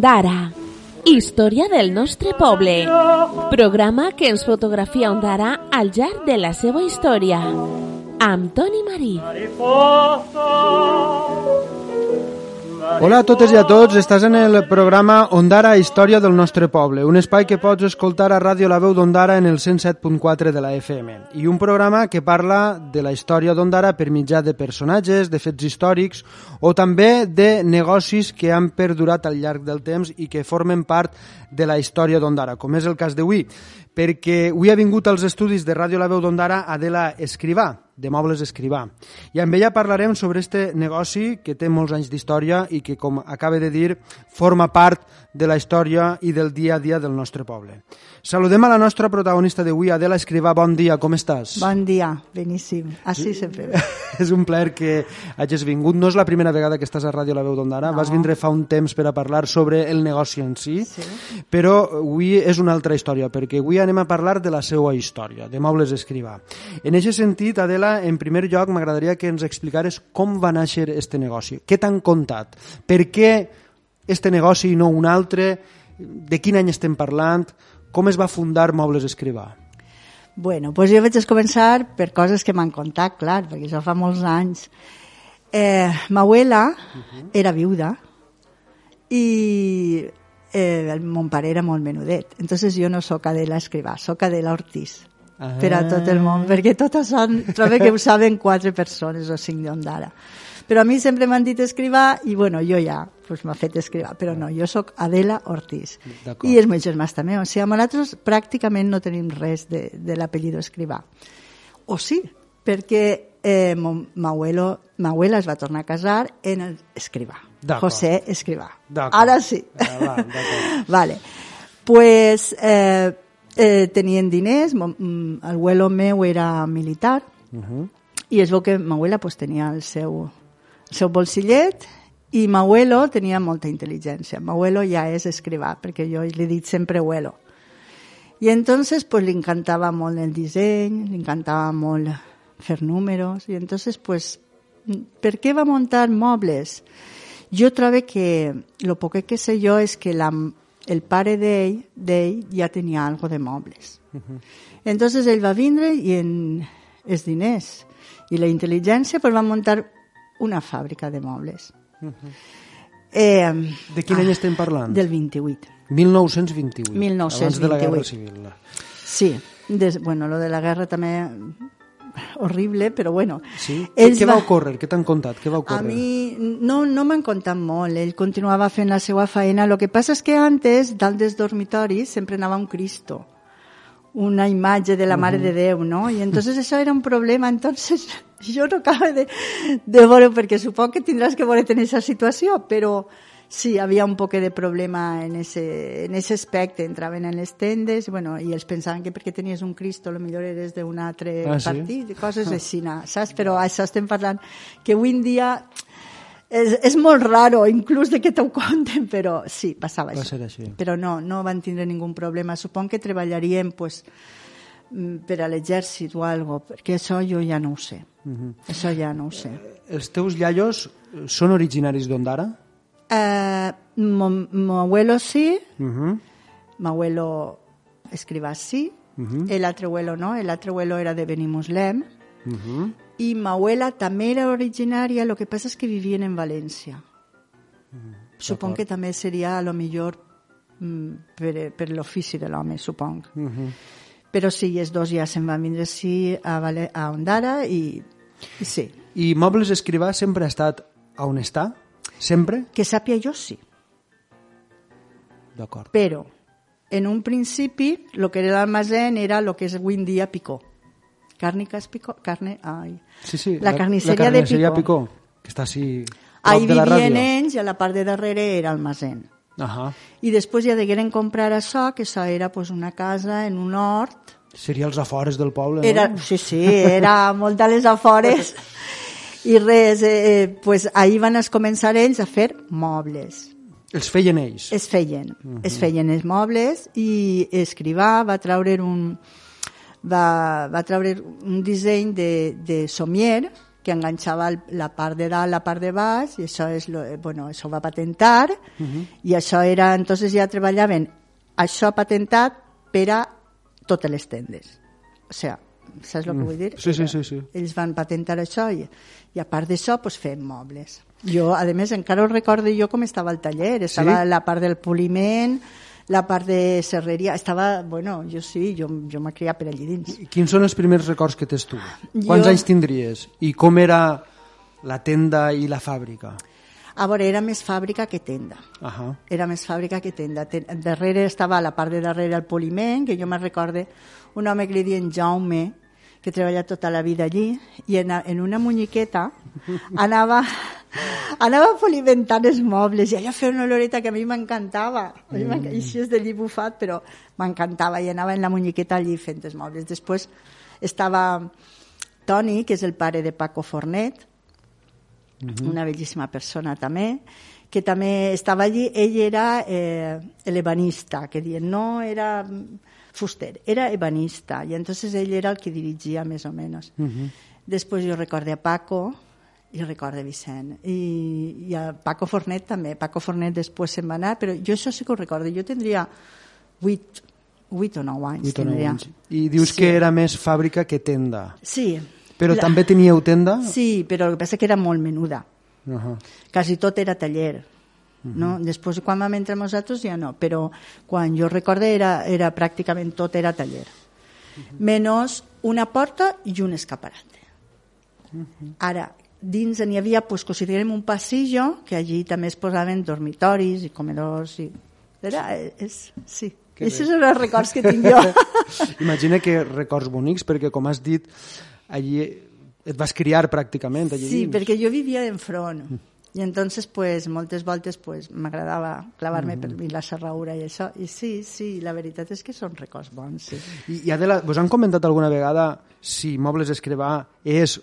Ondara. Història del nostre poble. Programa que ens fotografia Ondara al llarg de la seva història. Amb Toni Marí. Hola a totes i a tots, estàs en el programa Ondara, història del nostre poble, un espai que pots escoltar a Ràdio La Veu d'Ondara en el 107.4 de la FM, i un programa que parla de la història d'Ondara per mitjà de personatges, de fets històrics o també de negocis que han perdurat al llarg del temps i que formen part de la història d'Ondara, com és el cas d'avui, perquè avui ha vingut als estudis de Ràdio La Veu d'Ondara Adela Escrivà, de Mobles Escrivà. I amb ella parlarem sobre este negoci que té molts anys d'història i que, com acaba de dir, forma part de la història i del dia a dia del nostre poble. Saludem a la nostra protagonista d'avui, Adela Escrivà. Bon dia, com estàs? Bon dia, beníssim. Així sempre. és un plaer que hagis vingut. No és la primera vegada que estàs a Ràdio La Veu d'Ondara. No. Vas vindre fa un temps per a parlar sobre el negoci en si, Sí. però avui és una altra història, perquè avui anem a parlar de la seva història, de Mobles Escrivà. En aquest sentit, Adela, en primer lloc m'agradaria que ens explicares com va néixer este negoci. Què t'han contat? Per què este negoci i no un altre? De quin any estem parlant? Com es va fundar Mobles Escrivà? Bueno, doncs jo vaig començar per coses que m'han contat, clar, perquè això fa molts anys. Eh, ma abuela era viuda i eh, el, mon pare era molt menudet. Entonces jo no sóc Adela Escrivà, sóc Adela Ortiz. Ah. per a tot el món, perquè totes són, trobo que ho saben quatre persones o cinc d'Ondara. Però a mi sempre m'han dit escrivà i bueno, jo ja pues, m'ha fet escrivà, però no, jo sóc Adela Ortiz. I els meus germans també, o sigui, nosaltres pràcticament no tenim res de, de l'apellido escrivà. O sí, perquè eh, ma abuela es va tornar a casar en el escrivà. José Escrivà. D'acord. Ara sí. Ah, va, vale. Pues eh, eh, tenien diners, mm, el abuelo meu era militar Uh -huh. i es veu que ma abuela pues, tenia el seu, el seu bolsillet i ma abuelo tenia molta intel·ligència. Ma abuelo ja és escrivà, perquè jo li he dit sempre abuelo. I entonces pues li encantava molt el disseny, li encantava molt fer números i entonces pues per què va muntar mobles? Jo trobo que lo poc que sé jo és que la, el pare d'ell d'ell ja tenia algo de mobles. Entonces ell va vindre i en els diners i la intel·ligència pues va muntar una fàbrica de mobles. eh, De quin any estem parlant? del 28. 1928. 1928. Abans de la Guerra Civil. Sí, des, bueno, lo de la guerra també horrible, però bueno. Sí? Ells Què va ocórrer? Què t'han contat? Què va A ocórrer? mi no, no m'han contat molt, ell continuava fent la seva feina. Lo que passa és que antes, dalt dels dormitoris, sempre anava un Cristo, una imatge de la Mare de Déu, no? I entonces això era un problema, entonces jo no acabo de, de veure, perquè suponc que tindràs que veure en aquesta situació, però sí, havia un poc de problema en ese, en ese aspecte, entraven en les tendes, bueno, i ells pensaven que perquè tenies un Cristo, lo millor eres d'un altre Ah, sí? partit, coses així, no, saps? Però això estem parlant que avui en dia és, és molt raro, inclús de que t'ho conten, però sí, passava Va això. ser així. Però no, no van tindre ningú problema. Supon que treballaríem pues, mm, per a l'exèrcit o algo, perquè això jo ja no ho sé. Mhm. Això ja no ho sé. Els teus iaios eh, són originaris d'Ondara? Eh, mo abuelo sí, Uh -huh. mi abuelo escrivà sí, Mhm. el altre abuelo no, el altre abuelo era de Benimuslem, Uh -huh. i ma abuela també era originària, el que passa és que vivien en València. Supon que també seria a lo millor mm, per, per l'ofici de l'home, supong. Uh -huh. Però sí, els dos ja se'n van vindre sí a, Vale a Ondara i, i sí. I Mobles Escrivà sempre ha estat a on està? Sempre? Que sàpia jo sí, D'acord. però en un principi el que era l'almacén era el que és avui en dia Picó. Càrniques Picó, carne, ai. Sí, sí. La carnisseria la de carnisseria Picó. Picó. que està així Ahí de la vivien ells i a la part de darrere era almacén. Ahà. I després ja degueren comprar això, que això era pues, una casa en un hort. Seria als afores del poble, Era, no? sí, sí, era molt a les afores. I res, eh, eh, pues, ahir van es començar ells a fer mobles. Els feien ells. Es feien, es feien els mobles i Escrivà va treure un, va, va treure un disseny de, de somier que enganxava el, la part de dalt, la part de baix, i això, és lo, bueno, això ho va patentar, uh -huh. i això era, entonces ja treballaven això patentat per a totes les tendes. O sigui, saps el que vull dir? Sí, sí, sí, sí. Ells van patentar això i, i a part d'això pues, fem mobles. Jo, a més, encara ho recordo jo com estava el taller. Estava Sí? la part del poliment, la part de serreria. Estava, bueno, jo sí, jo, jo m'he criat per allí dins. I Quins són els primers records que tens tu? Jo- Quants anys tindries? I com era la tenda i la fàbrica? A veure, era més fàbrica que tenda. Ahà. Era més fàbrica que tenda. Ten, darrere estava la part de darrere el poliment, que jo me recorde un home que li diuen Jaume, que ha treballat tota la vida allí, i en, en una muñequeta anava, anava polimentant els mobles, i allò feia una oloreta que a mi m'encantava. M'enc- Així és de lli bufat, però m'encantava, i anava en la muñequeta allí fent els mobles. Després estava Toni, que és el pare de Paco Fornet, una bellíssima persona també, que també estava allí, ell era eh, l'ebanista, que diuen, no era mm, fuster, era ebanista, i entonces ell era el que dirigia més o menys. Uh -huh. Després jo recorde a Paco, i recorde Vicent, i, i a Paco Fornet també, Paco Fornet després se'n va anar, però jo això sí que ho recordo, jo tindria 8, 8 o 9 anys. Vuit o nou tindria. anys. I dius Sí. que era més fàbrica que tenda. Sí. Però La- també teníeu tenda? Sí, però el que passa que era molt menuda. Ahà. quasi tot era taller. No? Després, quan vam entrar nosaltres, ja no, però quan jo recorde era, era pràcticament tot era taller. Menys una porta i un escaparate. Ara, dins n'hi havia, pues, considerem un passillo, que allí també es posaven dormitoris i comedors. I... Era, és, sí, Que aquests són els records que tinc jo. Imagina que records bonics, perquè com has dit, allí et vas criar pràcticament allí Sí, dins. perquè jo vivia d'enfront. I entonces, pues, moltes voltes pues, m'agradava clavar-me per mi la serraura i això. I sí, sí, la veritat és que són records bons, sí. I, i Adela, vos han comentat alguna vegada si Mobles Escrivà és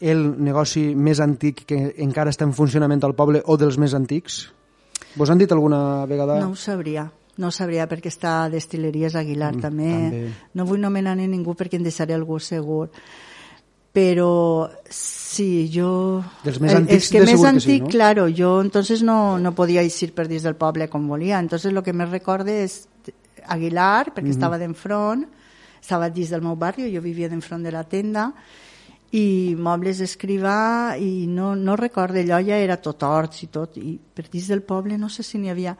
el negoci més antic que encara està en funcionament al poble o dels més antics? Vos han dit alguna vegada? No ho sabria. No ho sabria perquè està a Destileries Aguilar Mm, també. també. No vull nomenar ni ningú perquè em deixaré algú segur. Però sí, jo... Dels més antics, el que de més segur que antic, sí, no? claro, yo entonces no, no podía ir per dins del poble com volia. Entonces lo que me recorde és Aguilar, perquè estava d'enfront, estava dins del meu barri, jo vivia d'enfront de la tenda, i mobles escrivà, i no, no recorde, allò ja era tot horts i tot, i per dins del poble no sé si n'hi havia...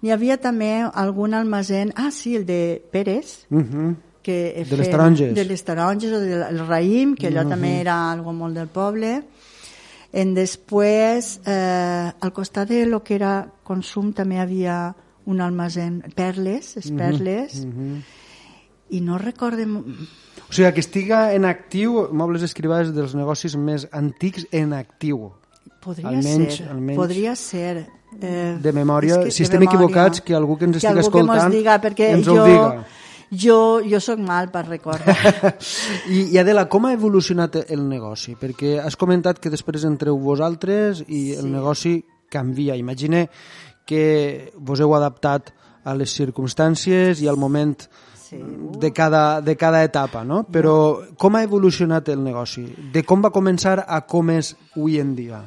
N'hi havia també algun almacén, ah sí, el de Pérez, Uh -huh. Que De les taronges. de les taronges o del raïm, que allò també era algo molt del poble. En després, eh, al costat de lo que era consum també havia un almacén, perles, les perles, i no recordem... O sigui, que estiga en actiu, Mobles Escrivà és dels negocis més antics en actiu. Podria Almenys- ser, almenys podria ser. Eh, De memòria, si estem memòria. equivocats, que algú que ens estigui algú que escoltant diga, perquè ens ho jo, diga. Jo, jo sóc mal per recordar. I, I Adela, com ha evolucionat el negoci? Perquè has comentat que després entreu vosaltres i el negoci canvia. Imagine que vos heu adaptat a les circumstàncies i al moment Sí. de cada, de cada etapa, no? Però com ha evolucionat el negoci? De com va començar a com és avui en dia?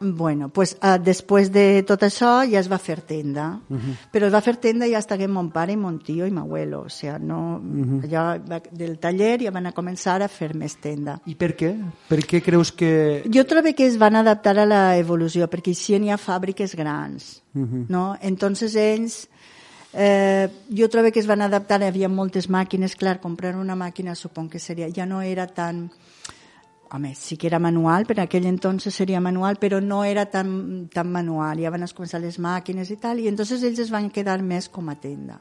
Bueno, pues uh, després de tot això ja es va fer tenda, uh -huh. però es va fer tenda ja estigué mon pare mon tio i m'abuelo, o sigui, no, uh -huh. ja va, del taller ja van a començar a fer més tenda. I per què? Per què creus que... Jo trobo que es van adaptar a la evolució, perquè així n'hi ha fàbriques grans, uh -huh. no? Entonces ells, eh, jo trobo que es van adaptar, hi havia moltes màquines, clar, comprar una màquina supon que seria, ja no era tan... Home, sí que era manual, per aquell entonces seria manual, però no era tan, tan manual, ja van començar les màquines i tal, i entonces ells es van quedar més com a tenda.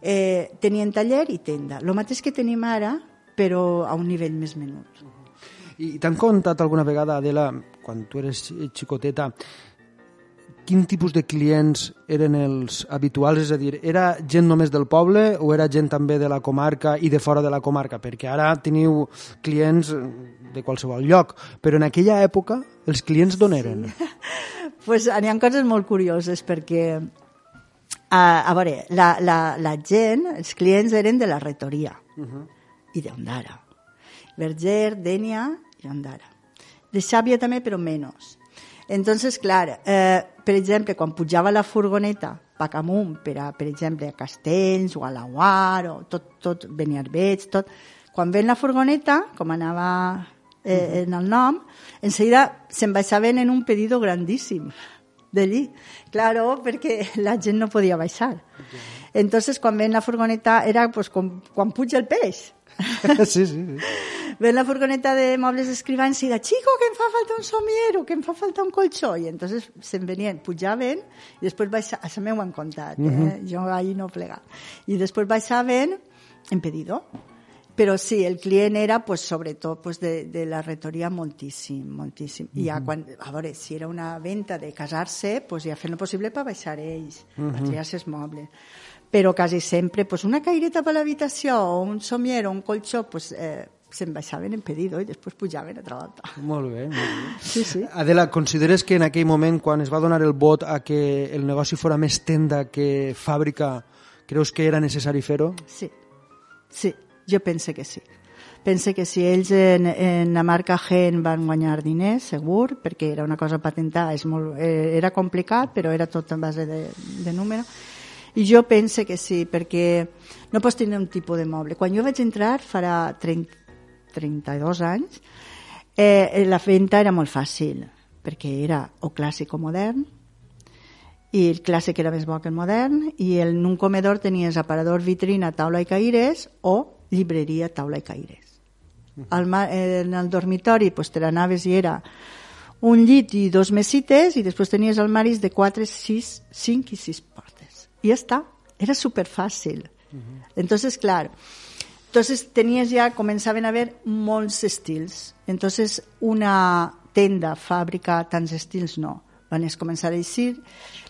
Eh, tenien taller i tenda, el mateix que tenim ara, però a un nivell més menut. I t'han contat alguna vegada, Adela, quan tu eres xicoteta, quin tipus de clients eren els habituals? És a dir, era gent només del poble o era gent també de la comarca i de fora de la comarca? Perquè ara teniu clients de qualsevol lloc, però en aquella època els clients d'on eren? pues, hi ha coses molt curioses perquè a, a veure, la, la, la gent, els clients eren de la retoria uh -huh. i d'Ondara. Verger, Dènia i Ondara. de xàbia també, però menys. Entonces, clar, eh, per exemple, quan pujava la furgoneta pac amunt, per, a, per exemple, a Castells o a la Guar, o tot, tot Beniarbeig, tot, quan ven la furgoneta, com anava eh, en el nom, en seguida se'n baixaven en un pedido grandíssim d'allí. Claro, perquè la gent no podia baixar. Entonces, quan ven la furgoneta, era pues, com, quan puja el peix. sí, sí, sí. Ven la furgoneta de mobles escribans i de chico, que em fa falta un somiero, que em fa falta un colxó. I entonces se'n venien, pujaven, i després baixaven, això m'ho han contat, eh? Uh -huh. jo ahir no plegat. I després baixaven en pedido. Però sí, el client era, pues, sobretot, pues, de, de la retoria moltíssim, moltíssim. Uh -huh. I ja quan, a veure, si era una venda de casar-se, pues, ja fent el possible per baixar ells, uh -huh. per triar-se els mobles però quasi sempre pues, una caireta per l'habitació o un somier o un colxó pues, eh, se'n baixaven en pedido i després pujaven a altra volta. Molt bé, molt bé. Sí, sí. Adela, consideres que en aquell moment, quan es va donar el vot a que el negoci fora més tenda que fàbrica, creus que era necessari fer-ho? Sí, sí, jo pense que sí. Pense que si ells en, en la marca Gen van guanyar diners, segur, perquè era una cosa patentada, és molt, eh, era complicat, però era tot en base de, de número, i jo pense que sí, perquè no pots tenir un tipus de moble. Quan jo vaig entrar, farà 30, 32 anys, eh, la venda era molt fàcil, perquè era o clàssic o modern, i el clàssic era més bo que el modern, i en un comedor tenies aparador, vitrina, taula i caires, o llibreria, taula i caires. Al, en el dormitori pues, te n'anaves i era un llit i dos mesites i després tenies armaris de 4, 6, 5 i 6 portes. Y ya está, era súper fácil. Uh -huh. Entonces, claro, entonces tenías ya, comenzaban a haver molts estils. Entonces, una tenda, fàbrica, tants estils no. Van es començar a eixir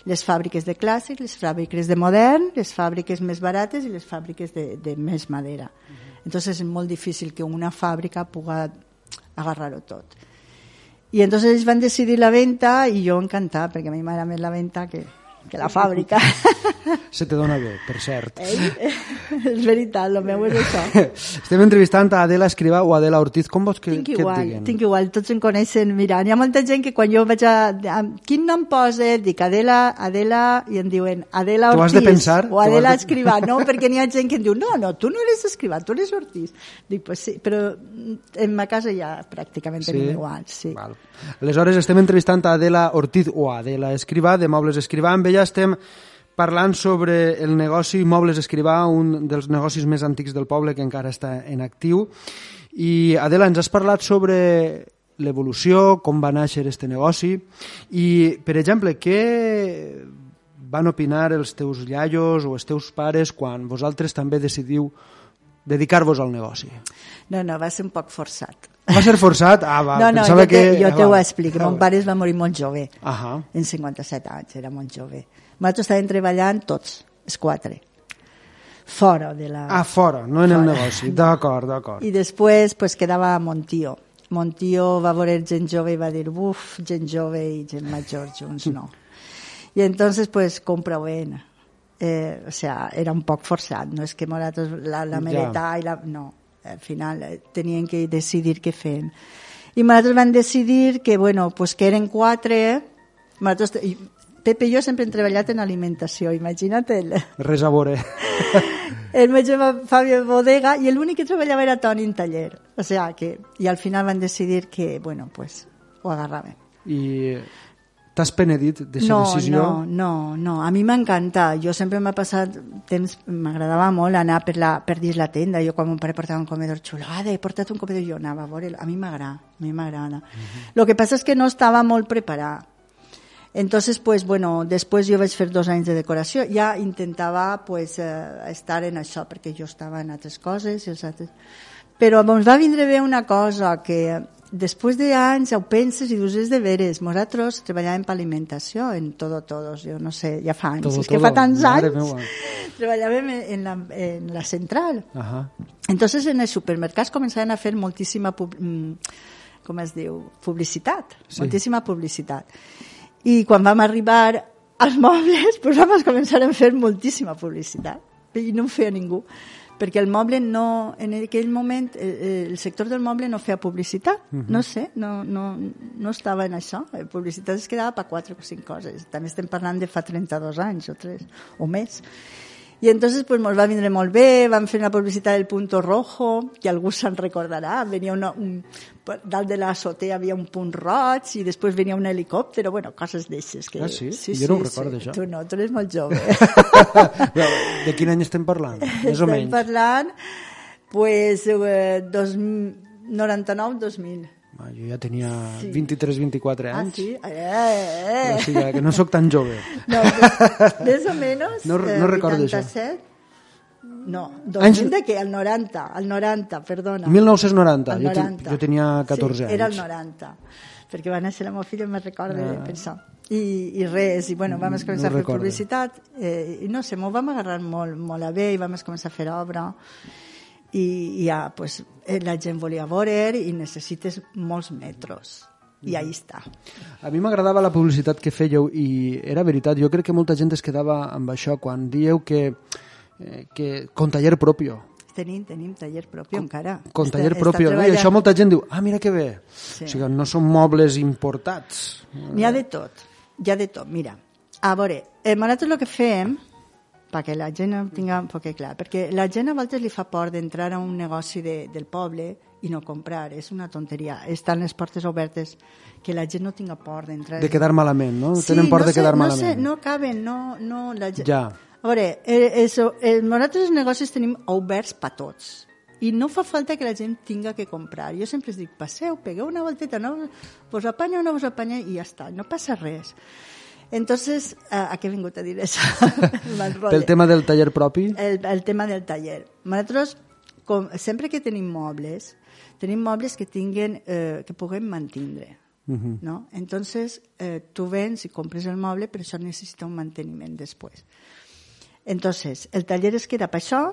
les fàbriques de clàssic, les fàbriques de modern, les fàbriques més barates i les fàbriques de, de més madera. Uh -huh. Entonces és molt difícil que una fàbrica puga agarrar-ho tot. I entonces ells van decidir la venda i jo encantada, perquè a mi m'agrada més la venda que, que la fàbrica. Se te dona bé, per cert. Ei? és veritat, el meu és això. Estem entrevistant a Adela Escrivà o Adela Ortiz. Com vols que, tinc que igual, et diguen? Tinc igual, tots em coneixen. Mira, hi ha molta gent que quan jo vaig a... a quin nom posa? Dic Adela, Adela, i em diuen Adela Tu Ortiz. has de pensar, O tu Adela de- Escrivà, no? Perquè n'hi ha gent que em diu, no, no, tu no eres Escrivà, tu eres Ortiz. Dic, pues sí, però en ma casa ja pràcticament tenim igual, sí. Val. Aleshores estem entrevistant a Adela Ortiz o Adela Escrivà de Mobles Escrivà. Amb ella estem parlant sobre el negoci Mobles Escrivà, un dels negocis més antics del poble que encara està en actiu. I Adela, ens has parlat sobre l'evolució, com va néixer este negoci i, per exemple, què van opinar els teus iaios o els teus pares quan vosaltres també decidiu dedicar-vos al negoci? No, no, va ser un poc forçat. Va ser forçat? Ah, va, no, no, pensava jo, te, que... jo ah, te ho va. explico. Ah, Mon pare es va morir molt jove, Ahà. en 57 anys, era molt jove. Nosaltres estàvem treballant tots, els quatre, fora de la... Ah, fora, no en el Fora. negoci. D'acord, d'acord. I després pues, quedava Montío. Montío va veure gent jove i va dir, uf, gent jove i gent major junts, no. I entonces, pues, compra ben. Eh, o sea, era un poc forçat, no és que nosaltres la, la Ja. mereta i la... No, al final eh, tenien que decidir què fem. I nosaltres van decidir que, bueno, pues que eren quatre... Nosaltres, Pepe i jo sempre hem treballat en alimentació, imagina't el, Res a veure. el meu germà Fabio bodega i l'únic que treballava era Toni en taller. O sea que, i al final van decidir que, bueno, pues, ho agarraven. I t'has penedit d'aquesta No, decisió? no, no, no, a mi m'encanta. Jo sempre m'ha passat temps, m'agradava molt anar per, la, per dins la tenda. Jo quan mon pare portava un comedor xulada, he portat un comedor, jo anava a veure, a mi m'agrada, a mi m'agrada. Lo que passa és que no estava molt preparat. Entonces, pues bueno, després jo vaig fer dos anys de decoració, ja intentava pues, eh, estar en això, perquè jo estava en altres coses i els altres... Però ens va vindre bé una cosa, que després d'anys ho penses i dius, és de veres, nosaltres treballàvem per alimentació en Todo Todos, jo no sé, ja fa anys, Todo és que Todo, fa tants anys, meua. treballàvem en la, en la central. Ahà. Entonces en els supermercats començaven a fer moltíssima mm, com es diu, publicitat, Sí. moltíssima publicitat. I quan vam arribar als mobles, pues vam començar a fer moltíssima publicitat. I no ho feia ningú. Perquè el moble no, en aquell moment, eh, el sector del moble no feia publicitat, uh -huh. no sé, no, no, no estava en això. La publicitat es quedava per quatre o cinc coses. També estem parlant de fa 32 anys o tres, o més. I entonces pues nos va vindre molt bé, vam fer una publicitat del Punto Rojo, que algú se'n recordarà, venia una, un, dalt de la azotea havia un punt roig i després venia un helicòpter, bueno, coses d'eixes. Que... Ah, sí? sí jo no ho recordo, sí. això. Tu no, tu eres molt jove. de quin any estem parlant? Més o menys. Estem parlant, pues, eh, 99-2000. Ah, jo ja tenia sí. 23-24 anys. Ah, sí? Eh, eh. O sigui, que no sóc tan jove. No, més o menys, no, no eh, recordo 87, això. No, 2000 Anys... de què? El 90, el 90, perdona. 1990, el 90. Jo, jo tenia 14 sí, anys. era el 90, perquè va néixer la meva filla, me'n recordo ah. això. I, I res, i bueno, vam començar no a fer recordo. publicitat, eh, i no sé, m'ho vam agarrar molt, molt a bé, i vam començar a fer obra, i, ja, pues, eh, la gent volia veure i necessites molts metros i ahí està. A mi m'agradava la publicitat que fèieu i era veritat, jo crec que molta gent es quedava amb això quan dieu que eh, que con taller propio. Tenim, tenim taller propi con, encara. Con està, taller propi. No? I això molta gent diu, ah, mira que bé. Sí. O sigui, no són mobles importats. N'hi ha de tot, hi ha de tot. Mira, a veure, eh, nosaltres el que fem, perquè la gent ho tinga un poc clar, perquè la gent a vegades li fa por d'entrar a un negoci de, del poble i no comprar, és una tonteria. Estan les portes obertes, que la gent no tinga por d'entrar. De quedar malament, no? Sí, Tenen por no de quedar sé, no malament. Sé, no caben, no, no, la gent... Ja. A veure, eh, eso, eh, nosaltres els negocis tenim oberts per tots i no fa falta que la gent tinga que comprar. Jo sempre es dic, passeu, pegueu una volteta, no vos apanya o no vos apanya i ja està, no passa res. Entonces, ¿a, què he vingut a dir això? Pel tema del taller propi? El, el tema del taller. Nosaltres, com, sempre que tenim mobles, tenim mobles que tinguen, eh, que puguem mantindre. Uh -huh. ¿no? Entonces, eh, tu vens i compres el moble, però això necessita un manteniment després. Entonces, el taller es queda per això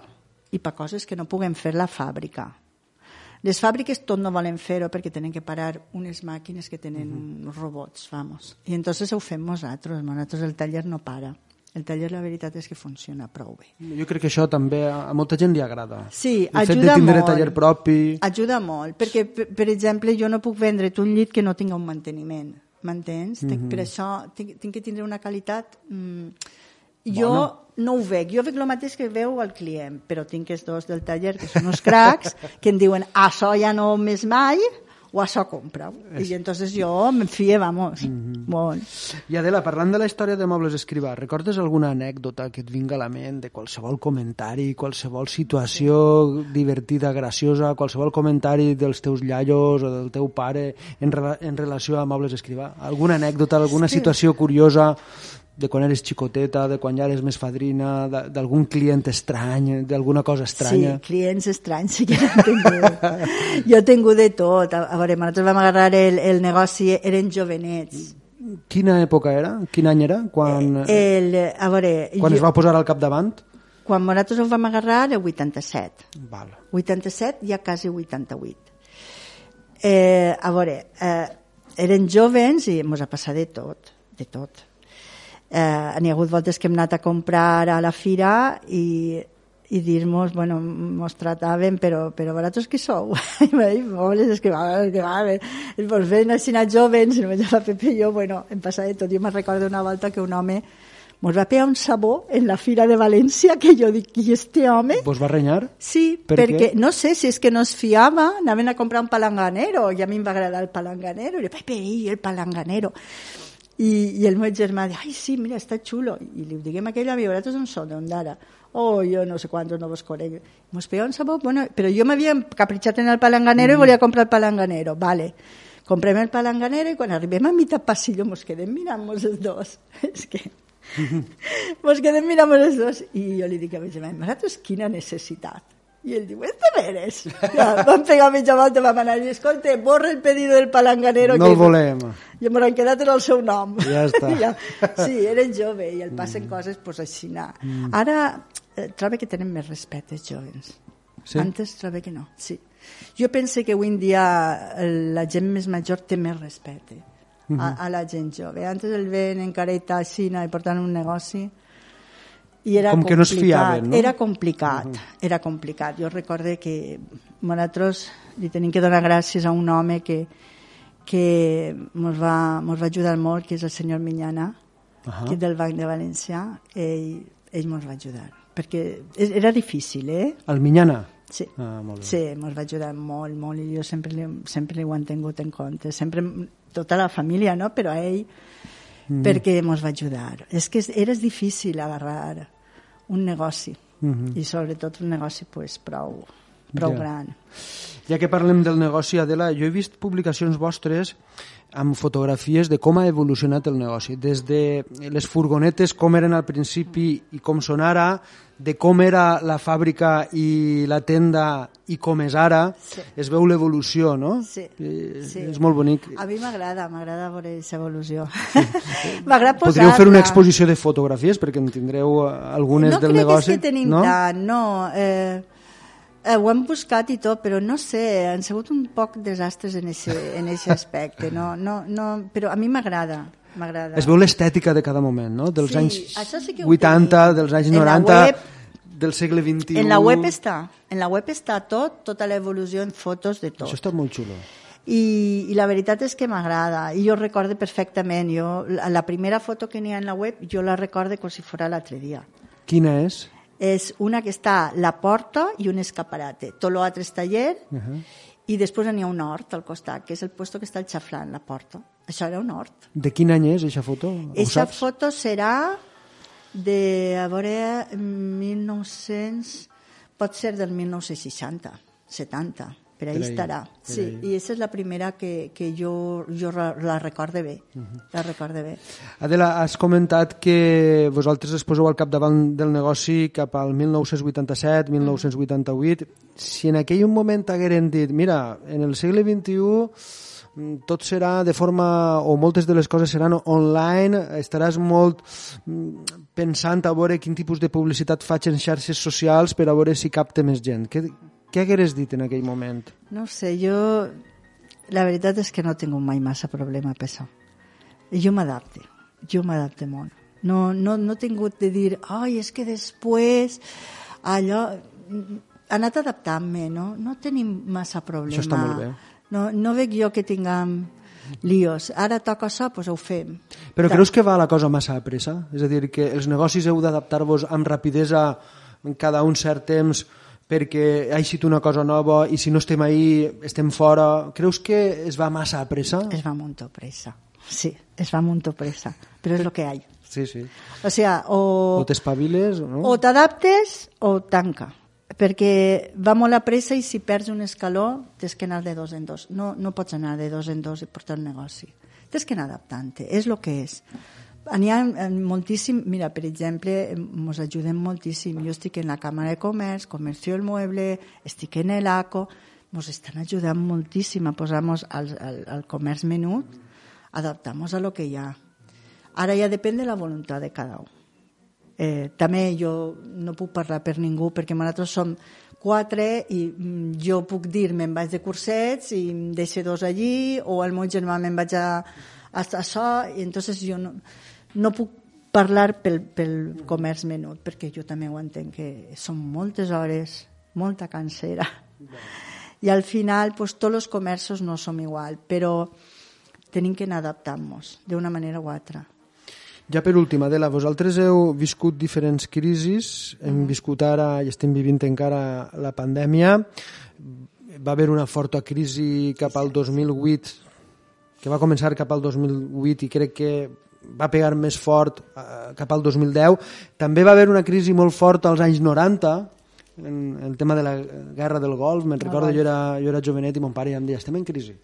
i per coses que no puguem fer la fàbrica. Les fàbriques tot no volen fer-ho perquè tenen que parar unes màquines que tenen uh -huh. robots, vamos. I entonces ho fem nosaltres, nosaltres el taller no para. El taller la veritat és que funciona prou bé. Jo crec que això també a molta gent li agrada. Sí, el ajuda fet de tindre molt. taller propi... Ajuda molt, perquè, per, exemple, jo no puc vendre't un llit que no tinga un manteniment, m'entens? Uh -huh. Per això tinc, tinc que tindre una qualitat... Mm, jo bueno. no ho veig, jo veig el mateix que veu el client, però tinc els dos del taller, que són uns cracs, que em diuen, això ja no més mai, o això compra. I entonces jo me fie, vamos, mm -hmm. molt. I Adela, parlant de la història de Mobles Escrivà, recordes alguna anècdota que et vinga a la ment de qualsevol comentari, qualsevol situació divertida, graciosa, qualsevol comentari dels teus iaios o del teu pare en, rela en relació a Mobles Escrivà? Alguna anècdota, alguna situació curiosa de quan eres xicoteta, de quan ja eres més fadrina, d'algun client estrany, d'alguna cosa estranya. Sí, clients estranys sí que n'he tingut. jo he tingut de tot. A, a veure, nosaltres vam agarrar el, el negoci, eren jovenets. Quina època era? Quin any era? Quan, el, a veure, quan jo, es va posar al capdavant? Quan nosaltres ho vam agarrar, el 87. Val. 87, ja quasi 88. Eh, a veure, eh, eren jovens i ens ha passat de tot, de tot eh, n'hi ha hagut voltes que hem anat a comprar a la fira i, i dir-nos, bueno, mos trataven, però, però vosaltres qui sou? I m'ha dit, mobles, és que va, és que va, vos ven així jovens, no la Pepe i jo, bueno, em passa de tot. Jo me'n recordo una volta que un home mos va pegar un sabó en la fira de València que jo dic, i este home? Vos va renyar? Sí, per perquè què? no sé si és que no es fiava, anaven a comprar un palanganero, i a mi em va agradar el palanganero, i Pepe, i el palanganero. I, i el meu germà diu, ai, sí, mira, està xulo. I li diguem a aquell avi, vosaltres on són, d'on d'ara? Oh, jo no sé quants no vos conec. Mos pega un sabó, bueno, però jo m'havia capritxat en el palanganero mm. i volia comprar el palanganero, vale. Comprem el palanganero i quan arribem a mitad passillo mos quedem mirant-nos els dos. És que... mos quedem mirant-nos els dos. I jo li dic a mi germà, vosaltres quina necessitat? I ell diu, este veres. Ja, vam pegar mitja volta, vam anar i escolta, borra el pedido del palanganero. No que el volem. I m'ho han quedat en el seu nom. Ja està. ja, sí, eren jove i el passen mm. coses pues, així. Mm. Ara eh, trobo que tenen més respecte els joves. Sí? Antes trobo que no, sí. Jo penso que avui en dia la gent més major té més respecte mm -hmm. a, a la gent jove. Antes el ven encareta així i portant un negoci I era Com que no es fiaven, no? Era complicat, uh -huh. era complicat. Jo recorde que nosaltres li tenim que donar gràcies a un home que, que ens va, mos va ajudar molt, que és el senyor Minyana, uh -huh. que és del Banc de València, ell, ell ens va ajudar. Perquè era difícil, eh? El Minyana? Sí, ah, molt bé. sí ens va ajudar molt, molt, i jo sempre li, sempre li ho han tingut en compte. Sempre, tota la família, no? Però a ell, mm. perquè ens va ajudar. És que era difícil agarrar un negoci, mm -hmm. i sobretot un negoci pues, prou, prou ja. gran. Ja que parlem del negoci, Adela, jo he vist publicacions vostres amb fotografies de com ha evolucionat el negoci, des de les furgonetes, com eren al principi i com són ara, de com era la fàbrica i la tenda i com és ara, sí. es veu l'evolució, no? Sí, eh, sí. És molt bonic. A mi m'agrada, m'agrada veure aquesta evolució. Sí. m'agrada posar Podríeu fer una exposició de fotografies perquè en tindreu algunes no del negoci. No crec que tenim no? tant, no. Eh, eh, ho hem buscat i tot, però no sé, han sigut un poc desastres en aquest en ese aspecte, no, no, no, però a mi m'agrada. Es veu l'estètica de cada moment, no? Dels sí, anys sí 80, dels anys 90, web, del segle XXI... En la web està, en la web està tot, tota l'evolució en fotos de tot. Això està molt xulo. I, i la veritat és que m'agrada i jo recordo perfectament jo, la, la primera foto que n'hi ha en la web jo la recordo com si fos l'altre dia quina és? És una que està la porta i un escaparate. Tot l'altre és taller uh -huh. i després n'hi ha un hort al costat que és el puesto que està el xaflant, la porta. Això era un hort. De quin any és aquesta foto? Aquesta foto serà de, a veure, 1900, pot ser del 1960, 70, per ahí, estarà. Per sí, ahí. i aquesta és la primera que, que jo, jo la recorde bé, uh -huh. la recorde bé. Adela, has comentat que vosaltres es poseu al capdavant del negoci cap al 1987, 1988. Si en aquell moment hagueren dit, mira, en el segle XXI Mm, tot serà de forma, o moltes de les coses seran online, estaràs molt mm, pensant a veure quin tipus de publicitat faig en xarxes socials per a veure si capta més gent. Què, què hagueres dit en aquell moment? No sé, jo... La veritat és que no tinc mai massa problema per això. Jo m'adapte, jo m'adapte molt. No, no, no he tingut de dir, ai, és que després allò... Ha anat adaptant-me, no? No tenim massa problema. Això està molt bé no, no veig jo que tinguem líos. Ara toca això, doncs ho fem. Però creus que va la cosa massa a pressa? És a dir, que els negocis heu d'adaptar-vos amb rapidesa cada un cert temps perquè ha eixit una cosa nova i si no estem ahí estem fora. Creus que es va massa a pressa? Es va molt a pressa, sí, es va molt a pressa, però és el que hi ha. Sí, sí. O sea, o... O t'espaviles, no? O t'adaptes o tanca perquè va molt a pressa i si perds un escaló tens que anar de dos en dos. No, no pots anar de dos en dos i portar un negoci. Tens que anar adaptant-te, és el que és. N'hi ha moltíssim, mira, per exemple, ens ajudem moltíssim. Jo estic en la Càmera de Comerç, Comercio el Mueble, estic en l'ACO, ens estan ajudant moltíssim a posar-nos al, al, al comerç menut, adaptar-nos a lo que hi ha. Ara ja depèn de la voluntat de cada un. Eh, també jo no puc parlar per ningú perquè nosaltres som quatre i mm, jo puc dir me'n vaig de cursets i em deixo dos allí o el meu germà me'n vaig a, a, a això i entonces jo no, no puc parlar pel, pel comerç menut perquè jo també ho entenc que són moltes hores, molta cansera. I al final pues, tots els comerços no som igual però tenim que anar adaptant-nos d'una manera o altra. Ja per últim, Adela, vosaltres heu viscut diferents crisis, hem mm. viscut ara i estem vivint encara la pandèmia, va haver una forta crisi cap al 2008, que va començar cap al 2008 i crec que va pegar més fort eh, cap al 2010. També va haver una crisi molt forta als anys 90, en el tema de la guerra del Golf, me'n recordo, jo era, jo era jovenet i mon pare ja em deia, estem en crisi.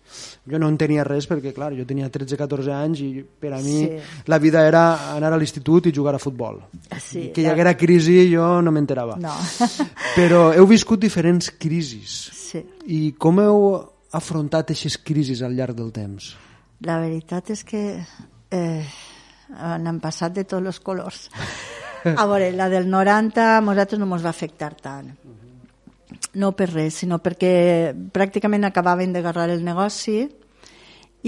Jo no entenia res perquè, clar, jo tenia 13-14 anys i per a mi sí. la vida era anar a l'institut i jugar a futbol. Sí, que hi haguera crisi jo no m'enterava. No. Però heu viscut diferents crisis. Sí. I com heu afrontat aquestes crisis al llarg del temps? La veritat és que eh, han passat de tots els colors. A veure, la del 90 a nosaltres no ens va afectar tant. No per res, sinó perquè pràcticament acabaven d'agarrar el negoci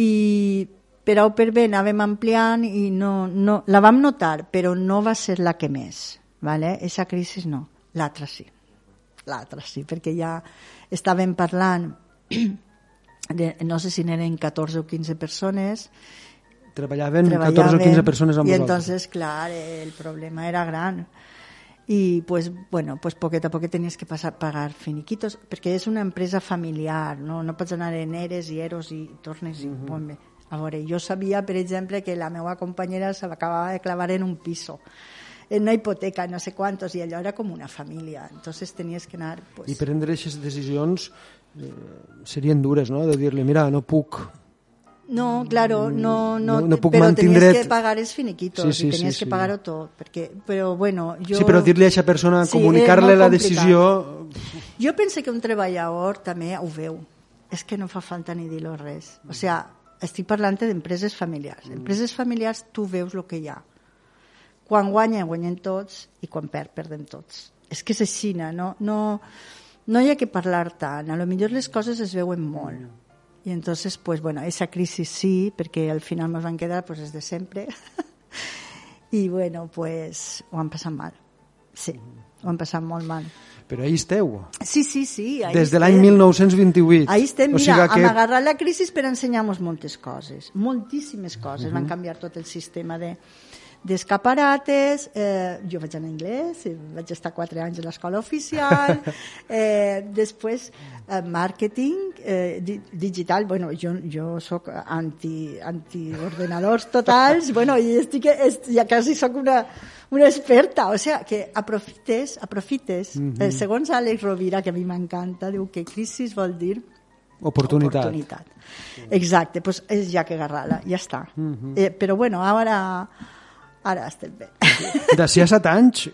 i per o per B anàvem ampliant i no, no, la vam notar, però no va ser la que més. vale? Eixa crisi no, l'altra sí. L'altra sí, perquè ja estàvem parlant, de, no sé si n'eren 14 o 15 persones, Treballaven, 14 o 15 persones amb y vosaltres. entonces, clar, el problema era gran. Y pues, bueno, pues poquet a poquet tenies que passar a pagar finiquitos, perquè és una empresa familiar, no, no pots anar en eres i eros i tornes i... Uh -huh. A veure, jo sabia, per exemple, que la meva companyera se l'acabava de clavar en un piso, en una hipoteca, no sé quantos, i allò era com una família. Entonces tenies que anar... Pues, I prendre aquestes decisions eh, serien dures, no? De dir-li, mira, no puc... No, claro, no, no, No- no puc però tenies que pagar els finiquitos Sí, sí, i tenies sí, que sí. pagar-ho tot, perquè, però bueno, jo... Sí, però dir-li a aquesta persona, Sí, comunicar-li la complicat. decisió... Jo penso que un treballador també ho veu. És que no fa falta ni dir-lo res. O sigui, estic parlant d'empreses familiars. Empreses familiars tu veus el que hi ha. Quan guanyen, guanyen tots, i quan perd, perden tots. És que és així, no? No, no hi ha que parlar tant. A lo millor les coses es veuen molt. I entonces, pues bueno, esa crisi sí, perquè al final nos van quedar pues, des de sempre. I bueno, pues ho han passat mal. Sí, ho han passat molt mal. Però ahí esteu, Sí, sí, sí. des de l'any estem. 1928. Ahí estem, o mira, sigui que... que... hem agarrat la crisi per ensenyar-nos moltes coses, moltíssimes coses. Uh -huh. Van canviar tot el sistema de d'escaparates, eh, jo vaig anar a anglès, eh, vaig estar quatre anys a l'escola oficial, eh, després eh, màrqueting eh, di digital, bueno, jo, jo sóc anti, anti-ordenadors totals, bueno, i estic, est, ja quasi sóc una, una experta, o sea, que aprofites, aprofites, uh -huh. eh, segons Àlex Rovira, que a mi m'encanta, diu que crisi vol dir Oportunitat. oportunitat. Exacte, pues és ja que agarrar-la, ja està. Uh -huh. eh, però bueno, ara, ara estem bé. D'ací a 7 anys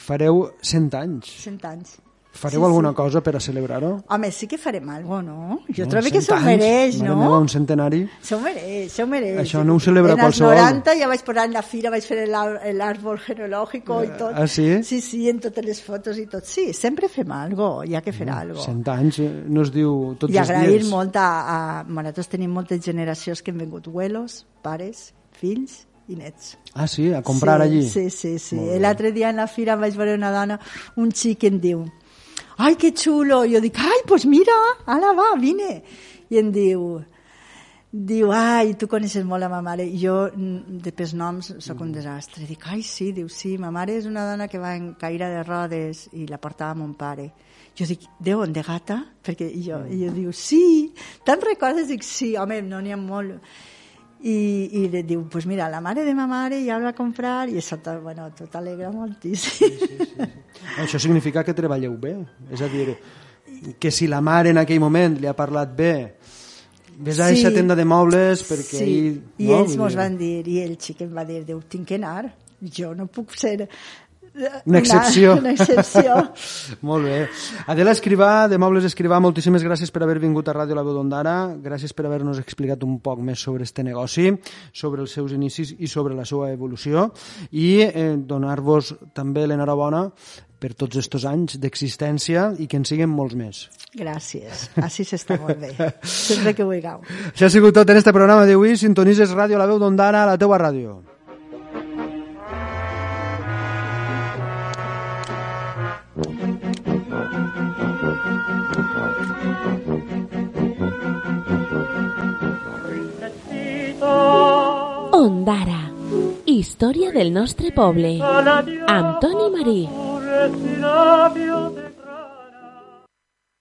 fareu 100 anys. 100 anys. Fareu Sí, alguna sí. cosa per a celebrar-ho? Home, sí que farem alguna no? Jo No, trobo que 100 s'ho mereix, mare no? Meva, un centenari. S'ho mereix, s'ho mereix. Això no ho celebra en qualsevol. En els 90 ja vaig posar en la fira, vaig fer l'àrbol genealògico i tot. Ah, sí? Sí, sí, en totes les fotos i tot. Sí, sempre fem algo, hi ha que fer algo. 100 anys eh, no es diu tots I els agrair dies. molt a, a... Nosaltres tenim moltes generacions que han vingut abuelos, pares, fills i nets. Ah, sí? A comprar sí, allí? Sí, sí, sí. L'altre dia en la fira vaig veure una dona, un xic que em diu ai, que xulo. I jo dic, ai, pues mira, ara va, vine. I em diu, diu, ai, tu coneixes molt la ma mare. I jo, mm, de pels noms, sóc un desastre. Dic, ai, sí, diu, sí, ma mare és una dona que va en caire de rodes i la portava mon pare. Jo dic, Déu, de gata? Perquè jo, i jo diu, sí, te'n recordes? Dic, sí, home, no n'hi ha molt. I, i li diu, pues mira, la mare de ma mare ja el va comprar i això bueno, tot alegra moltíssim. Sí, sí, sí. Això significa que treballeu bé. És a dir, que si la mare en aquell moment li ha parlat bé, ves a Sí. aquesta tenda de mobles perquè... sí. ahir, I no? ells Vull mos van dir, i el xic em va dir, diu, tinc que anar, jo no puc ser Una excepció. Una, una excepció. Molt bé. Adela Escrivà, de Mobles Escrivà, moltíssimes gràcies per haver vingut a Ràdio La Veu d'Ondara, gràcies per haver-nos explicat un poc més sobre este negoci, sobre els seus inicis i sobre la seva evolució, i eh, donar-vos també l'enhorabona per tots estos anys d'existència i que en siguin molts més. Gràcies, així s'està molt bé. Sempre que vulgueu. Això ha sigut tot en este programa d'avui. Sintonises Ràdio La Veu d'Ondara, la teua ràdio. Ondara. Història del nostre poble. Amb Toni Marí. respirabio